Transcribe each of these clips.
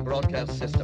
broadcast system.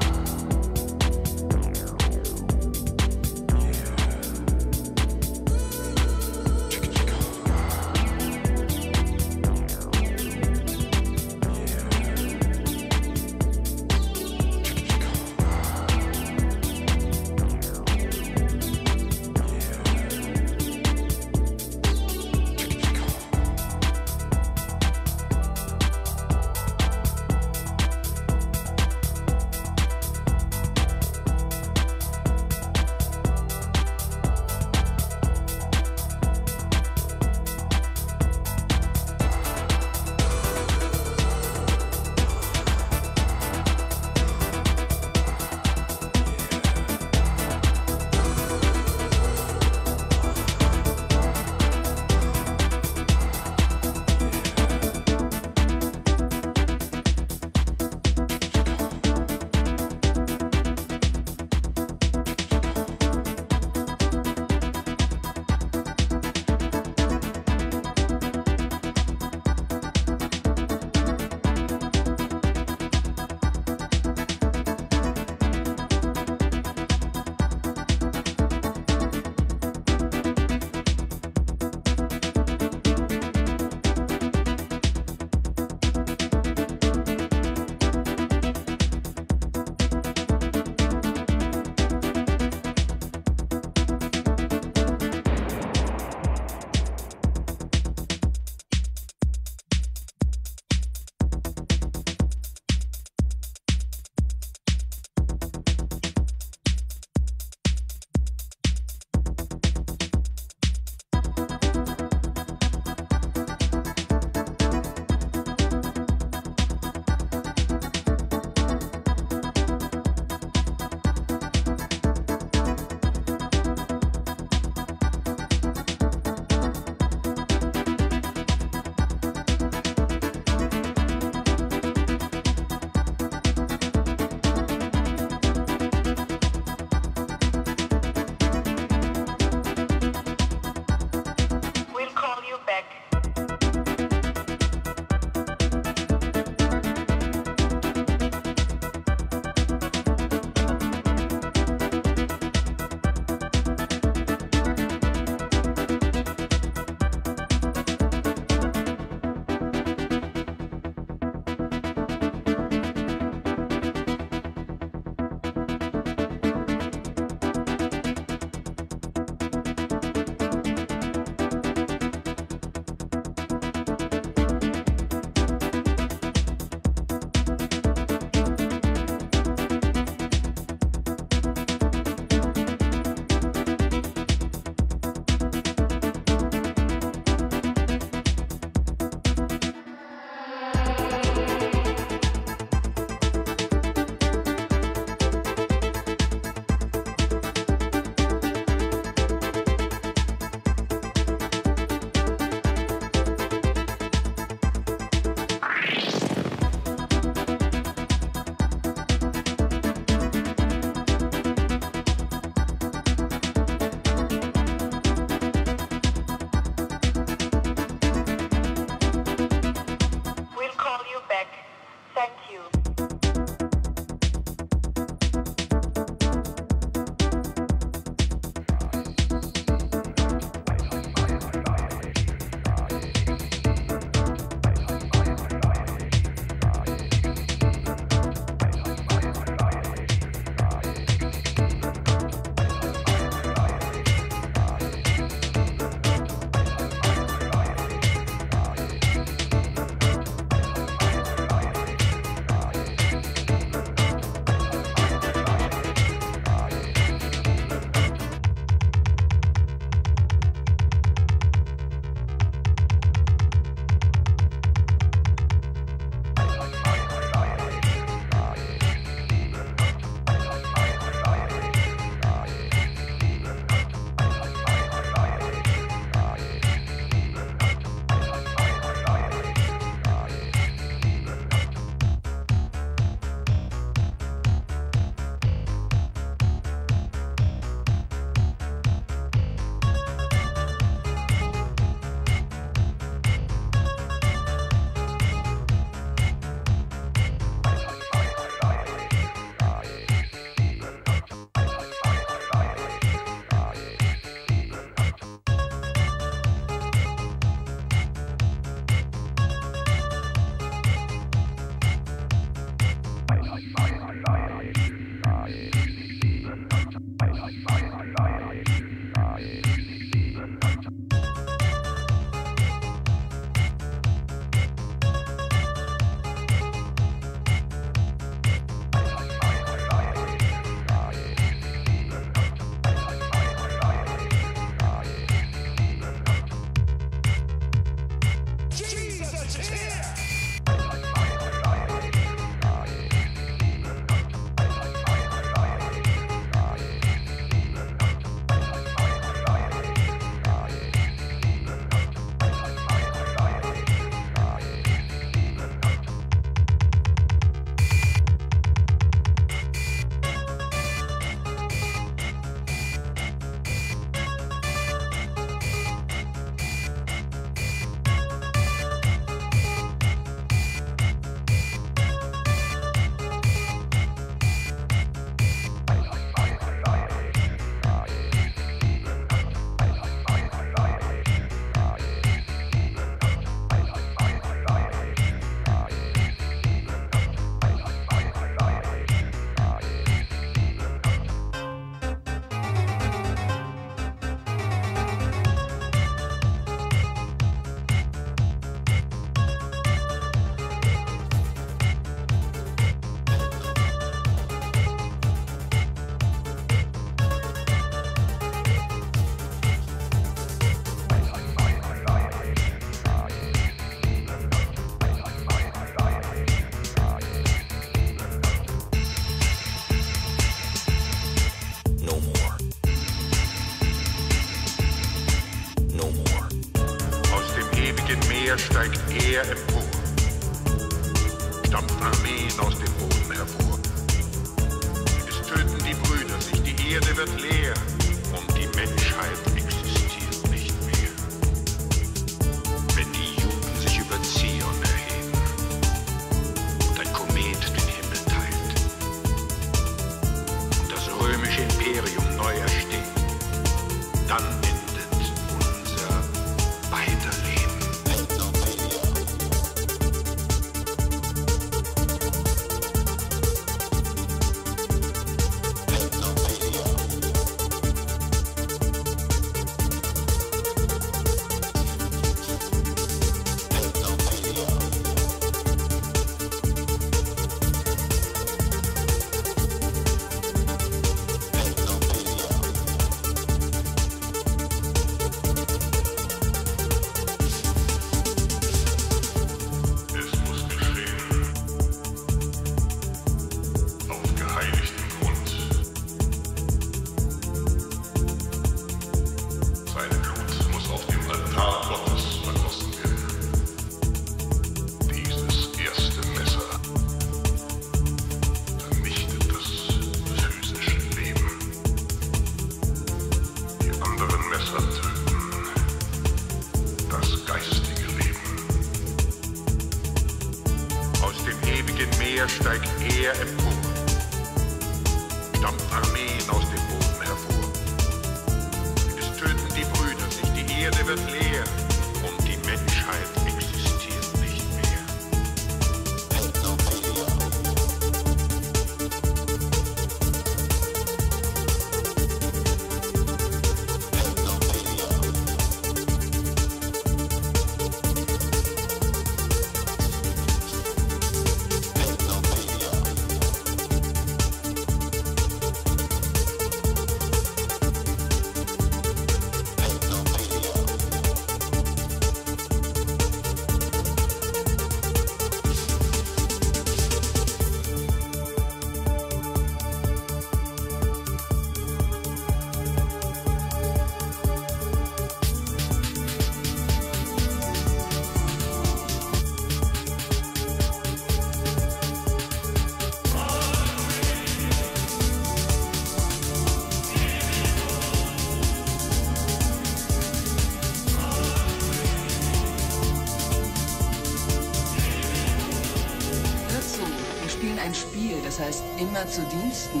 heißt immer zu Diensten.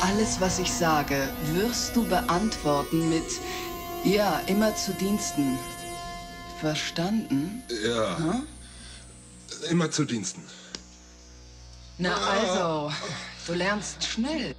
Alles, was ich sage, wirst du beantworten mit Ja, immer zu Diensten. Verstanden? Ja. Hm? Immer zu Diensten. Na also, du lernst schnell.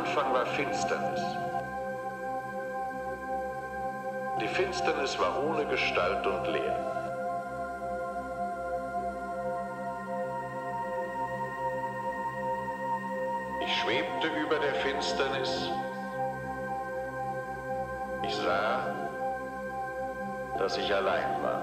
Anfang war Finsternis. Die Finsternis war ohne Gestalt und leer. Ich schwebte über der Finsternis. Ich sah, dass ich allein war.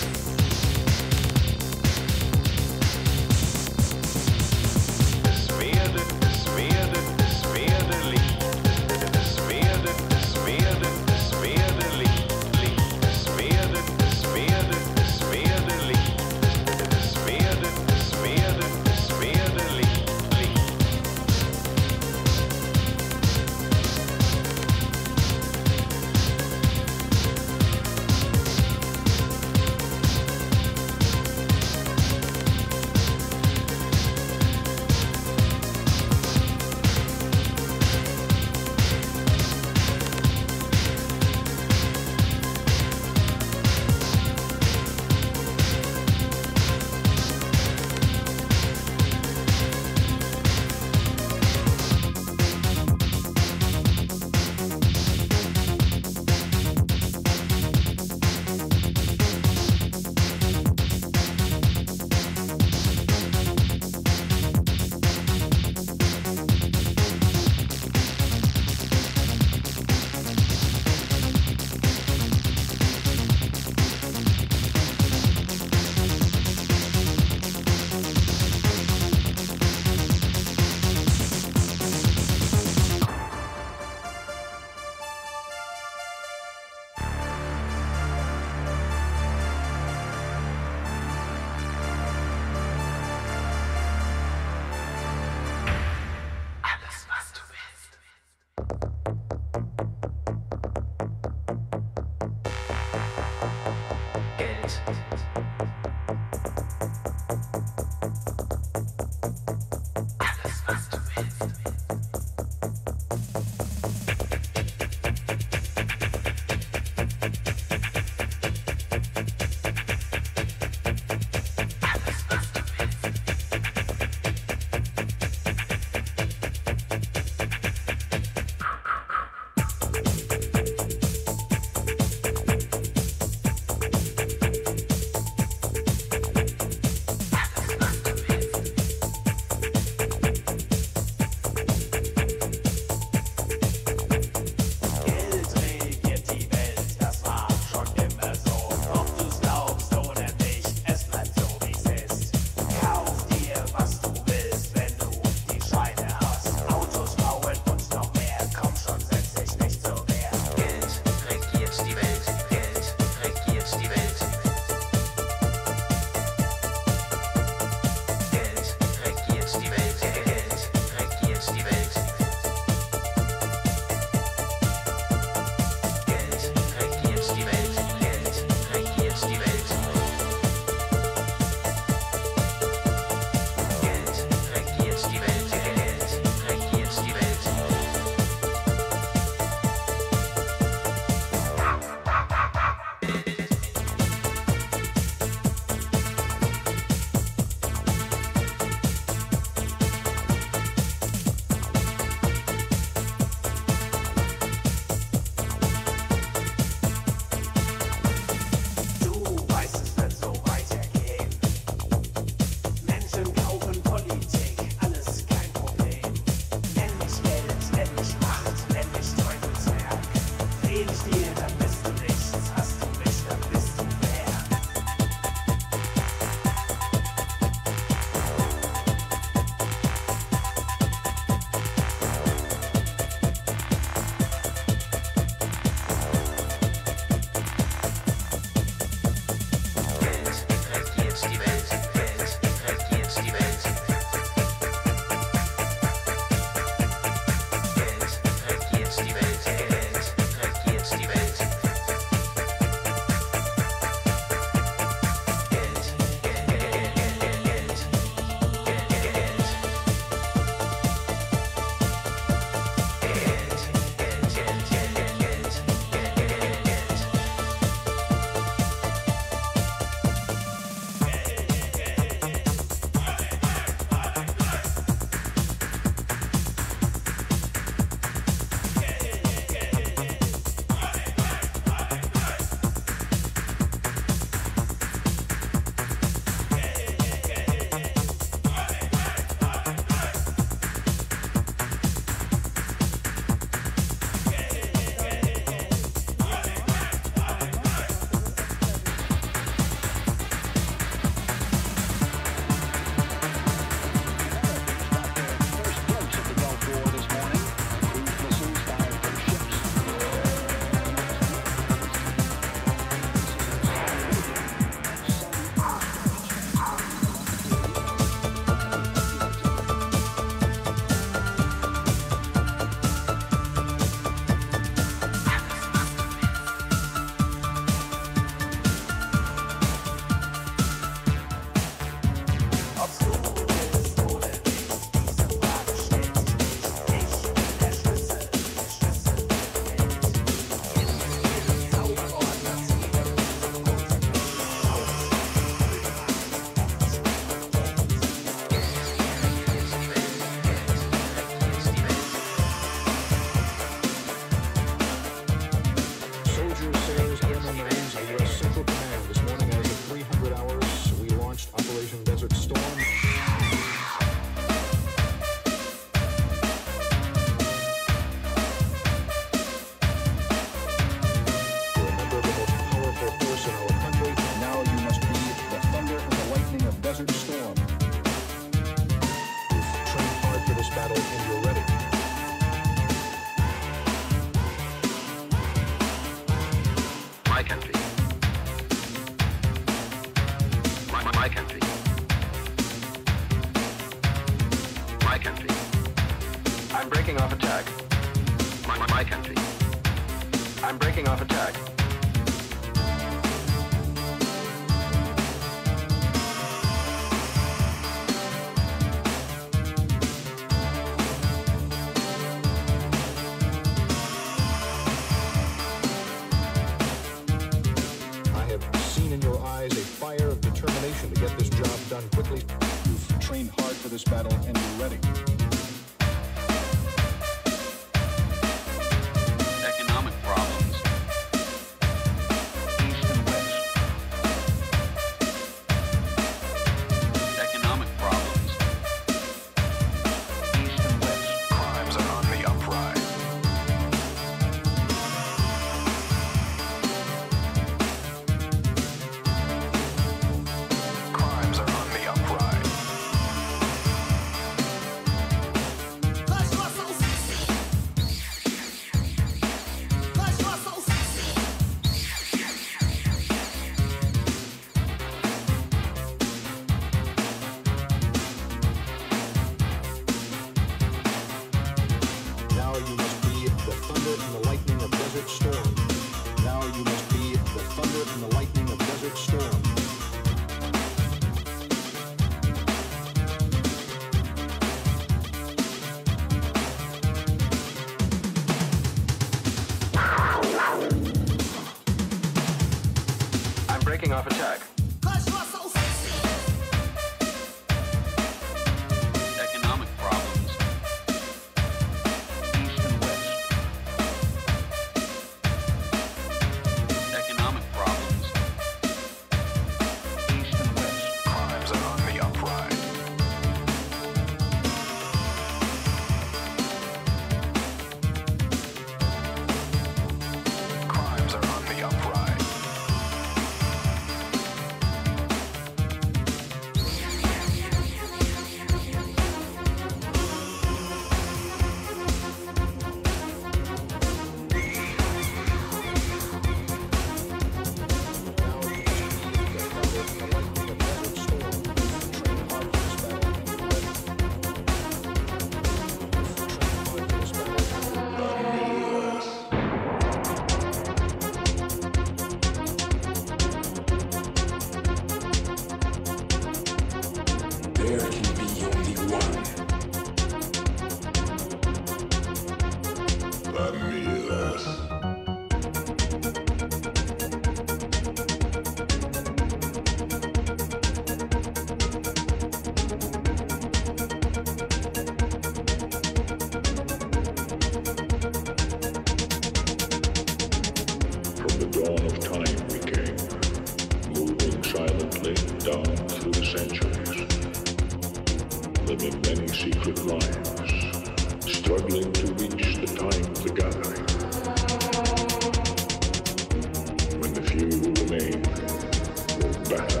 Bye.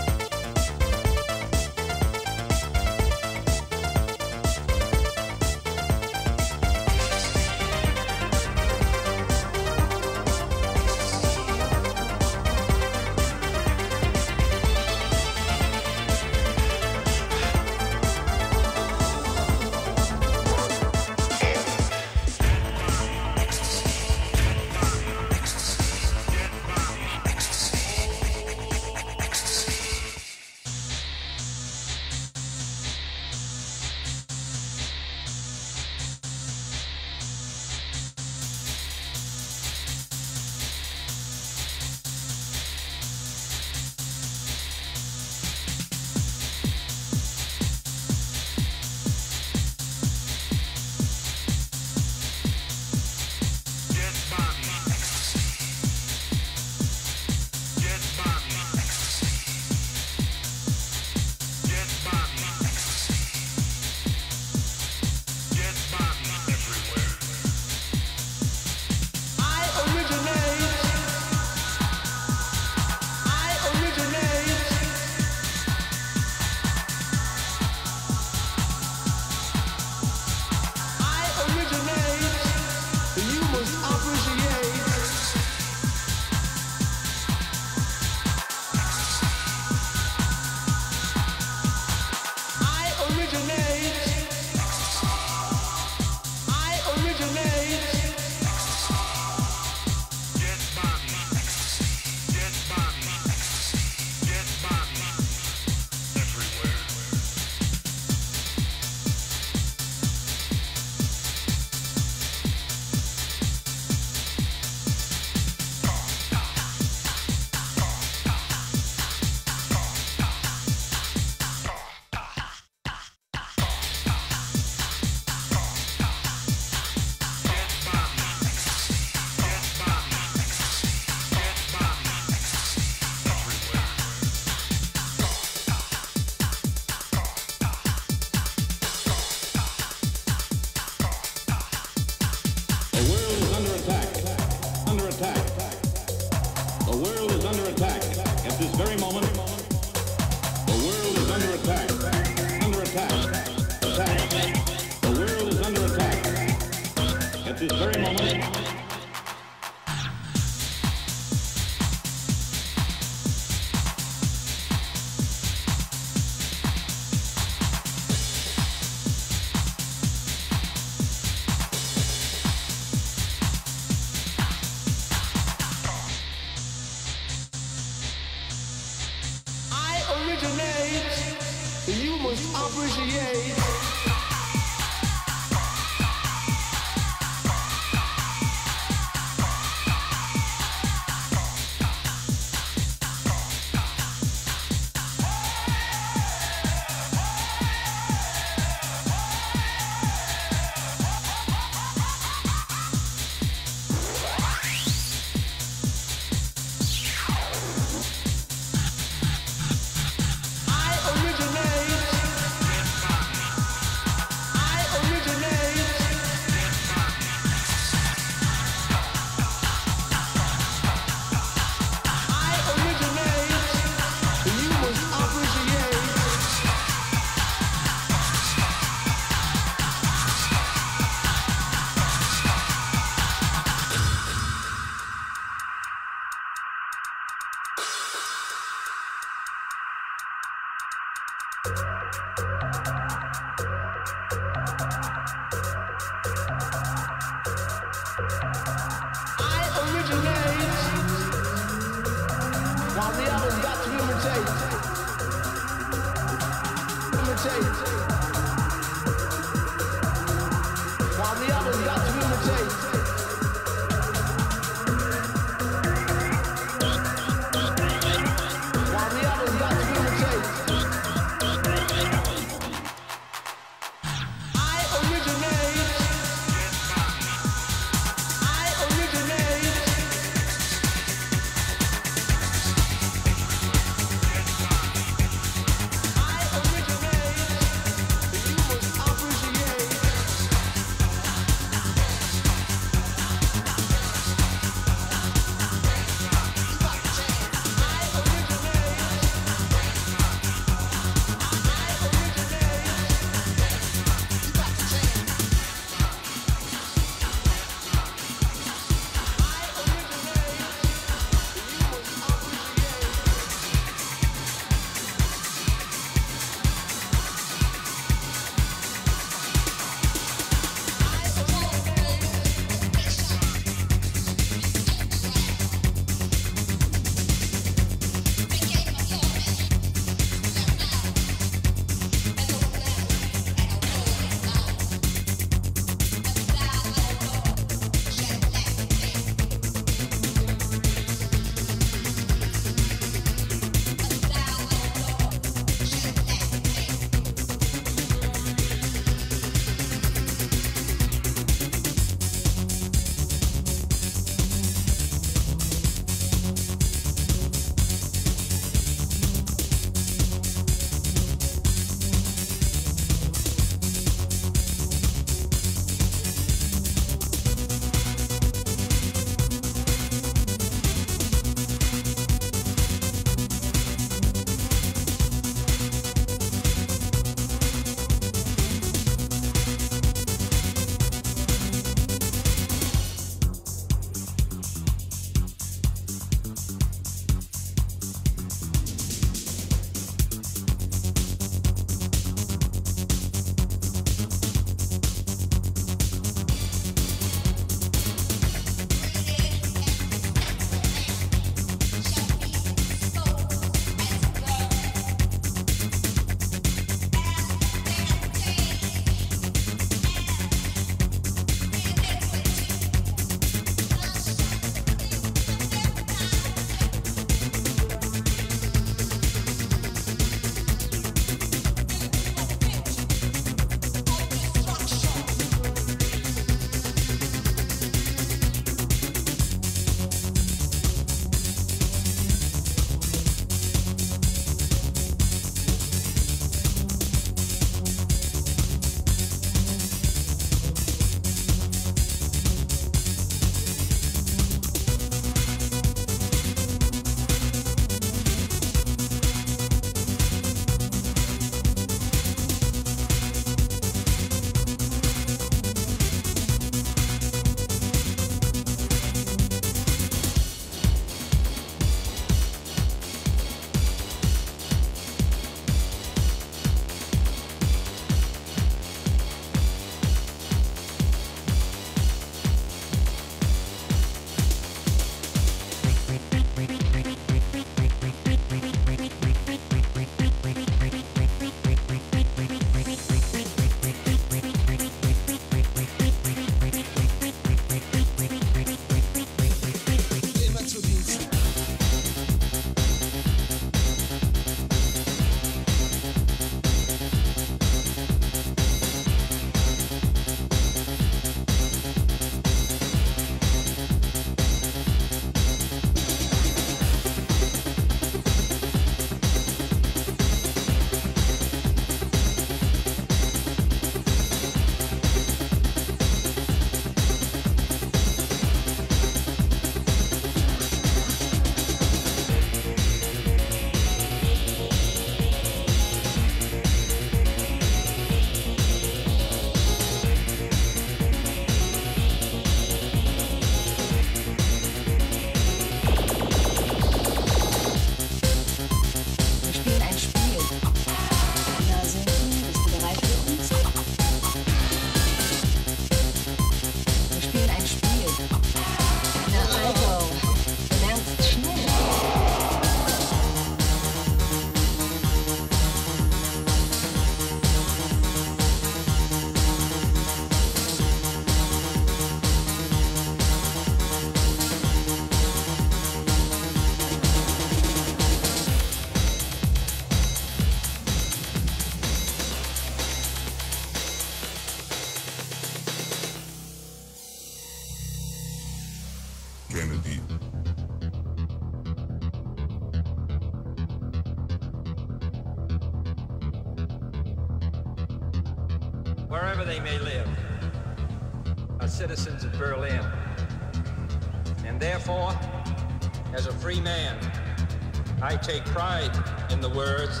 Pride in the words,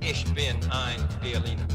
Ich bin ein Berliner.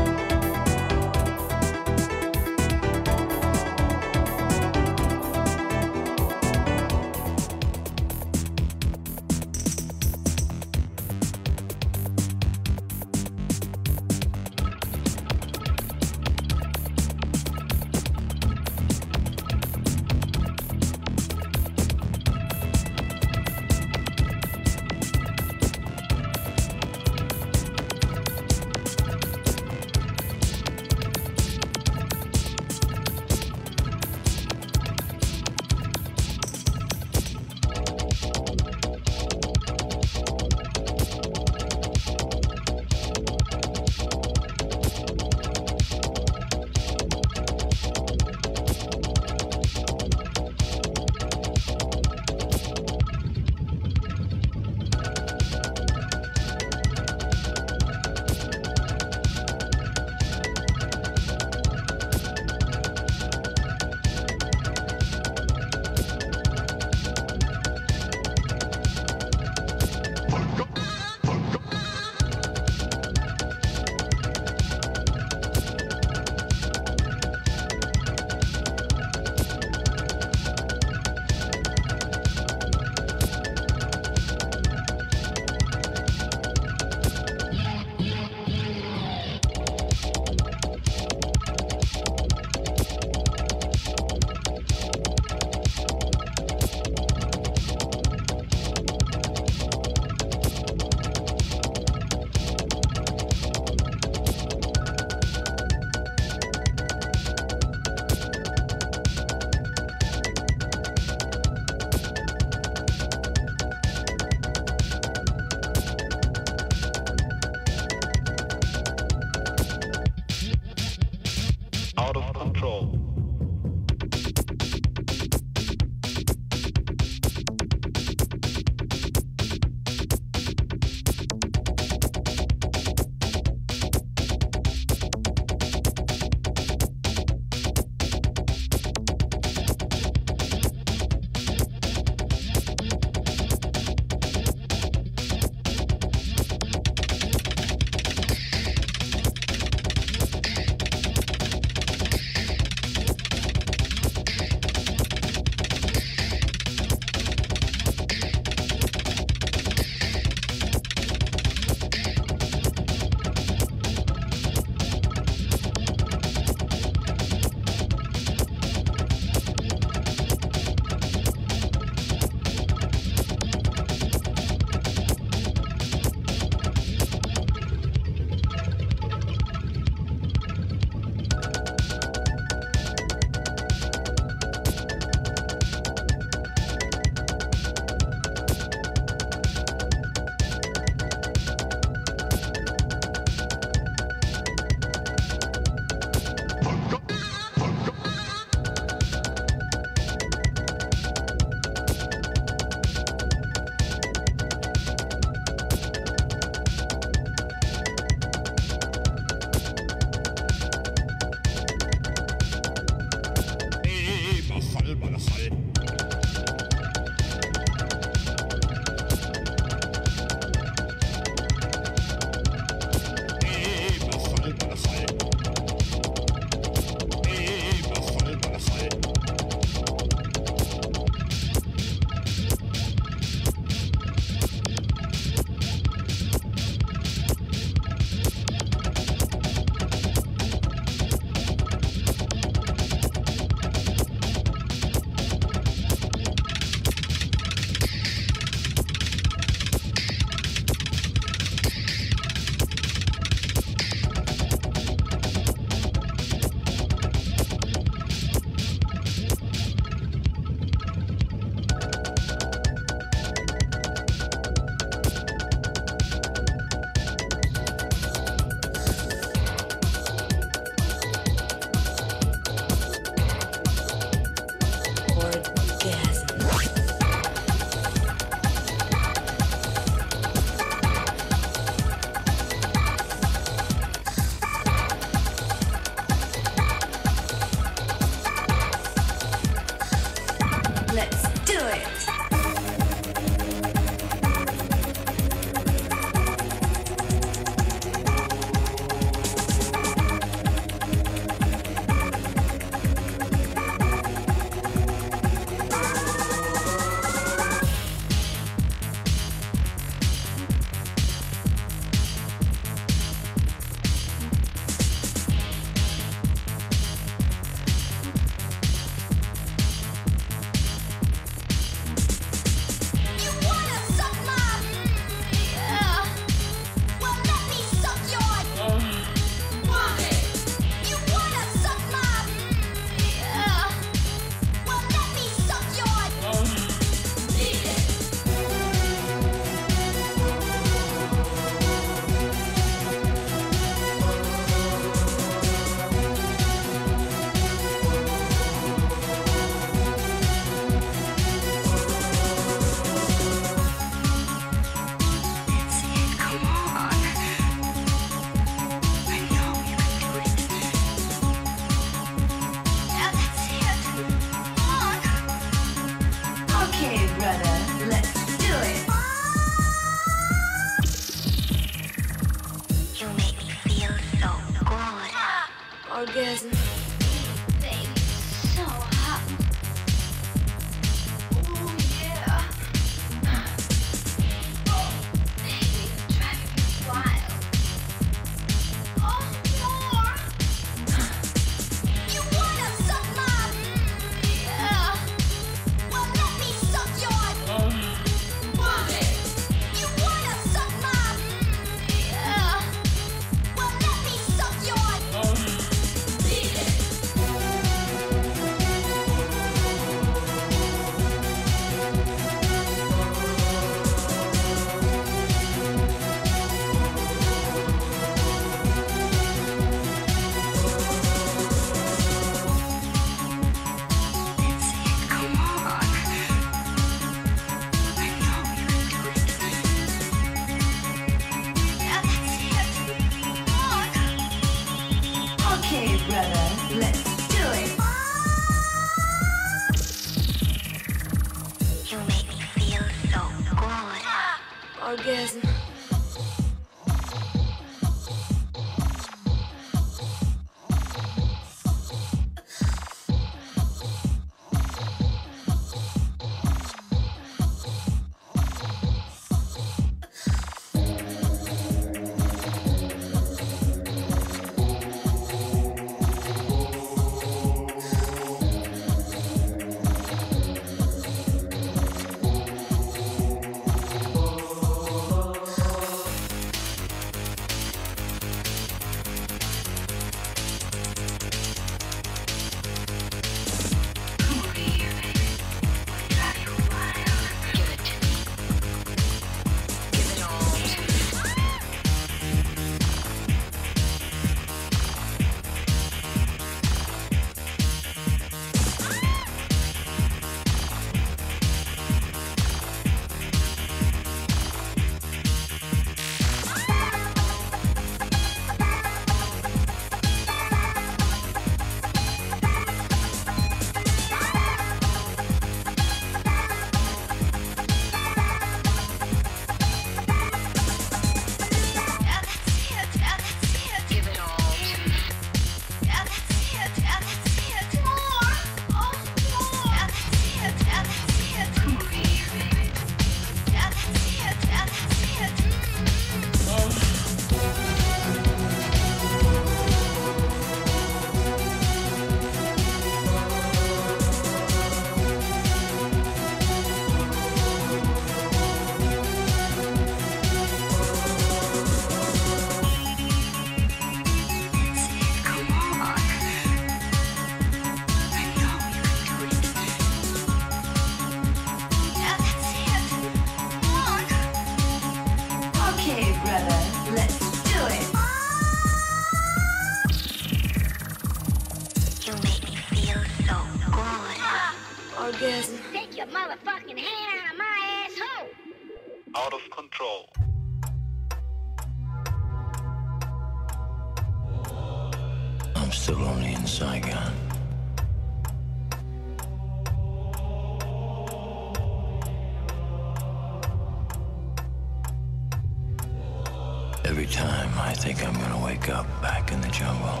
Every time I think I'm gonna wake up back in the jungle.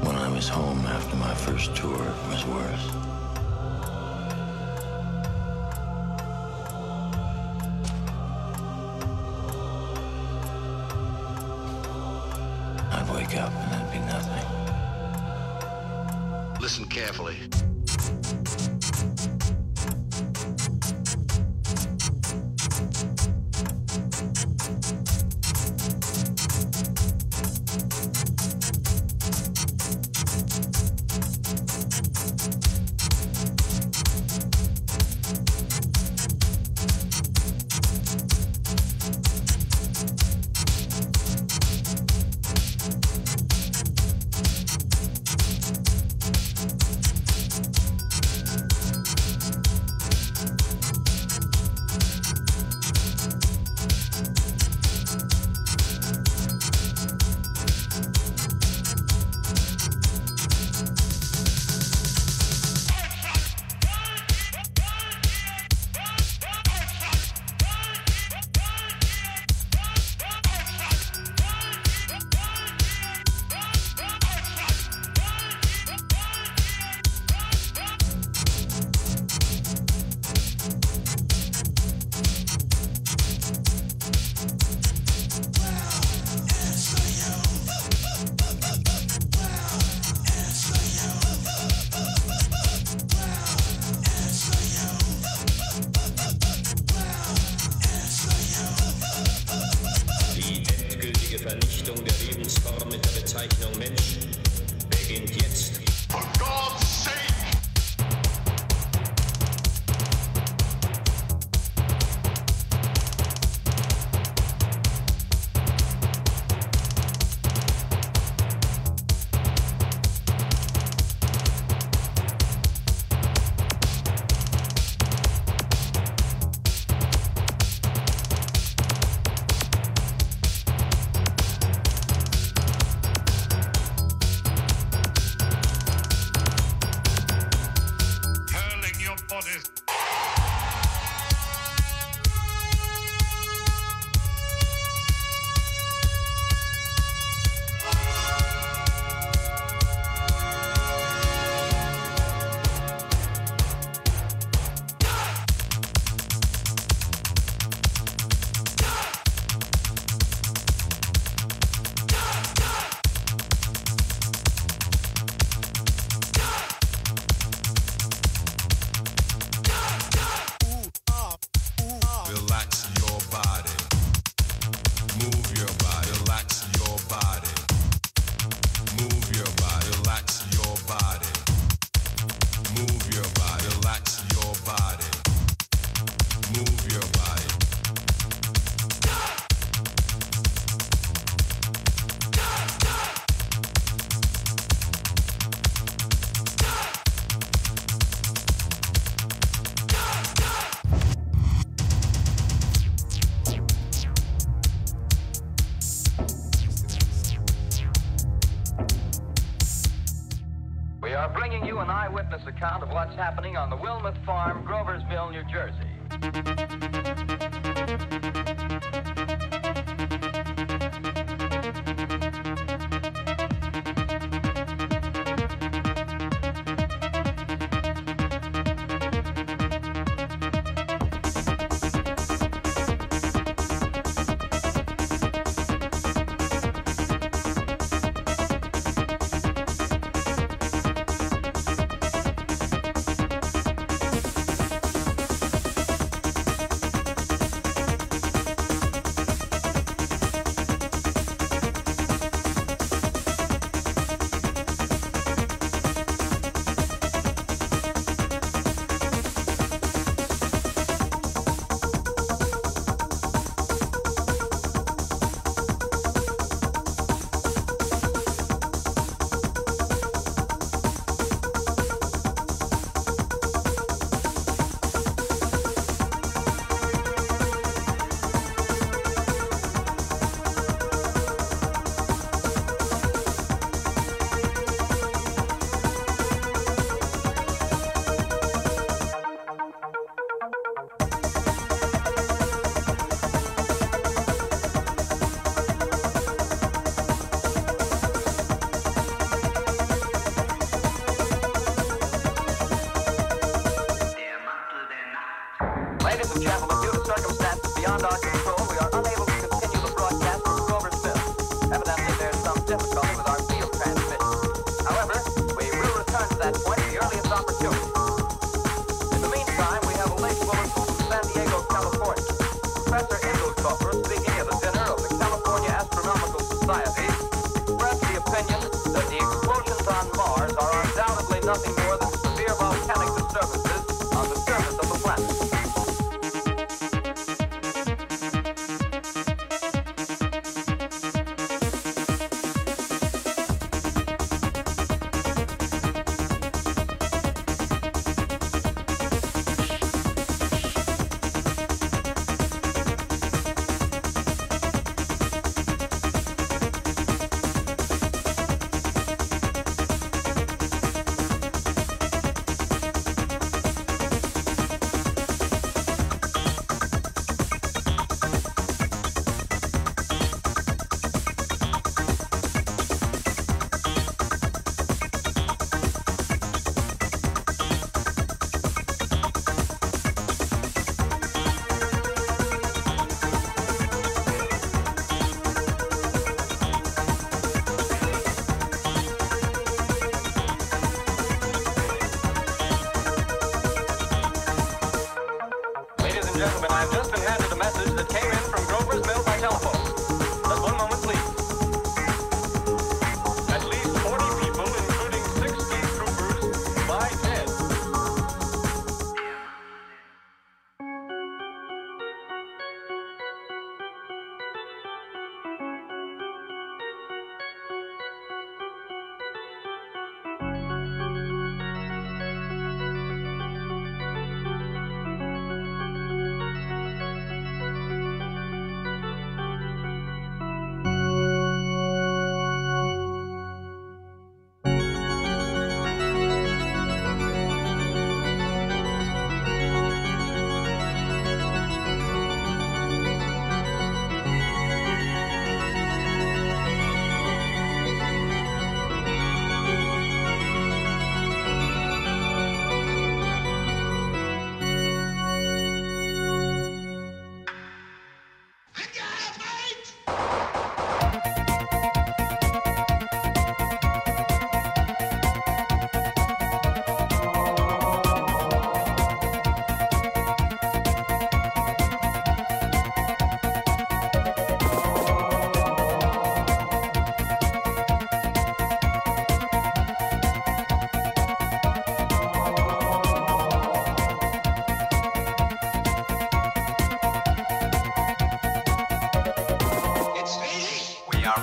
When I was home after my first tour, it was worse.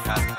podcast.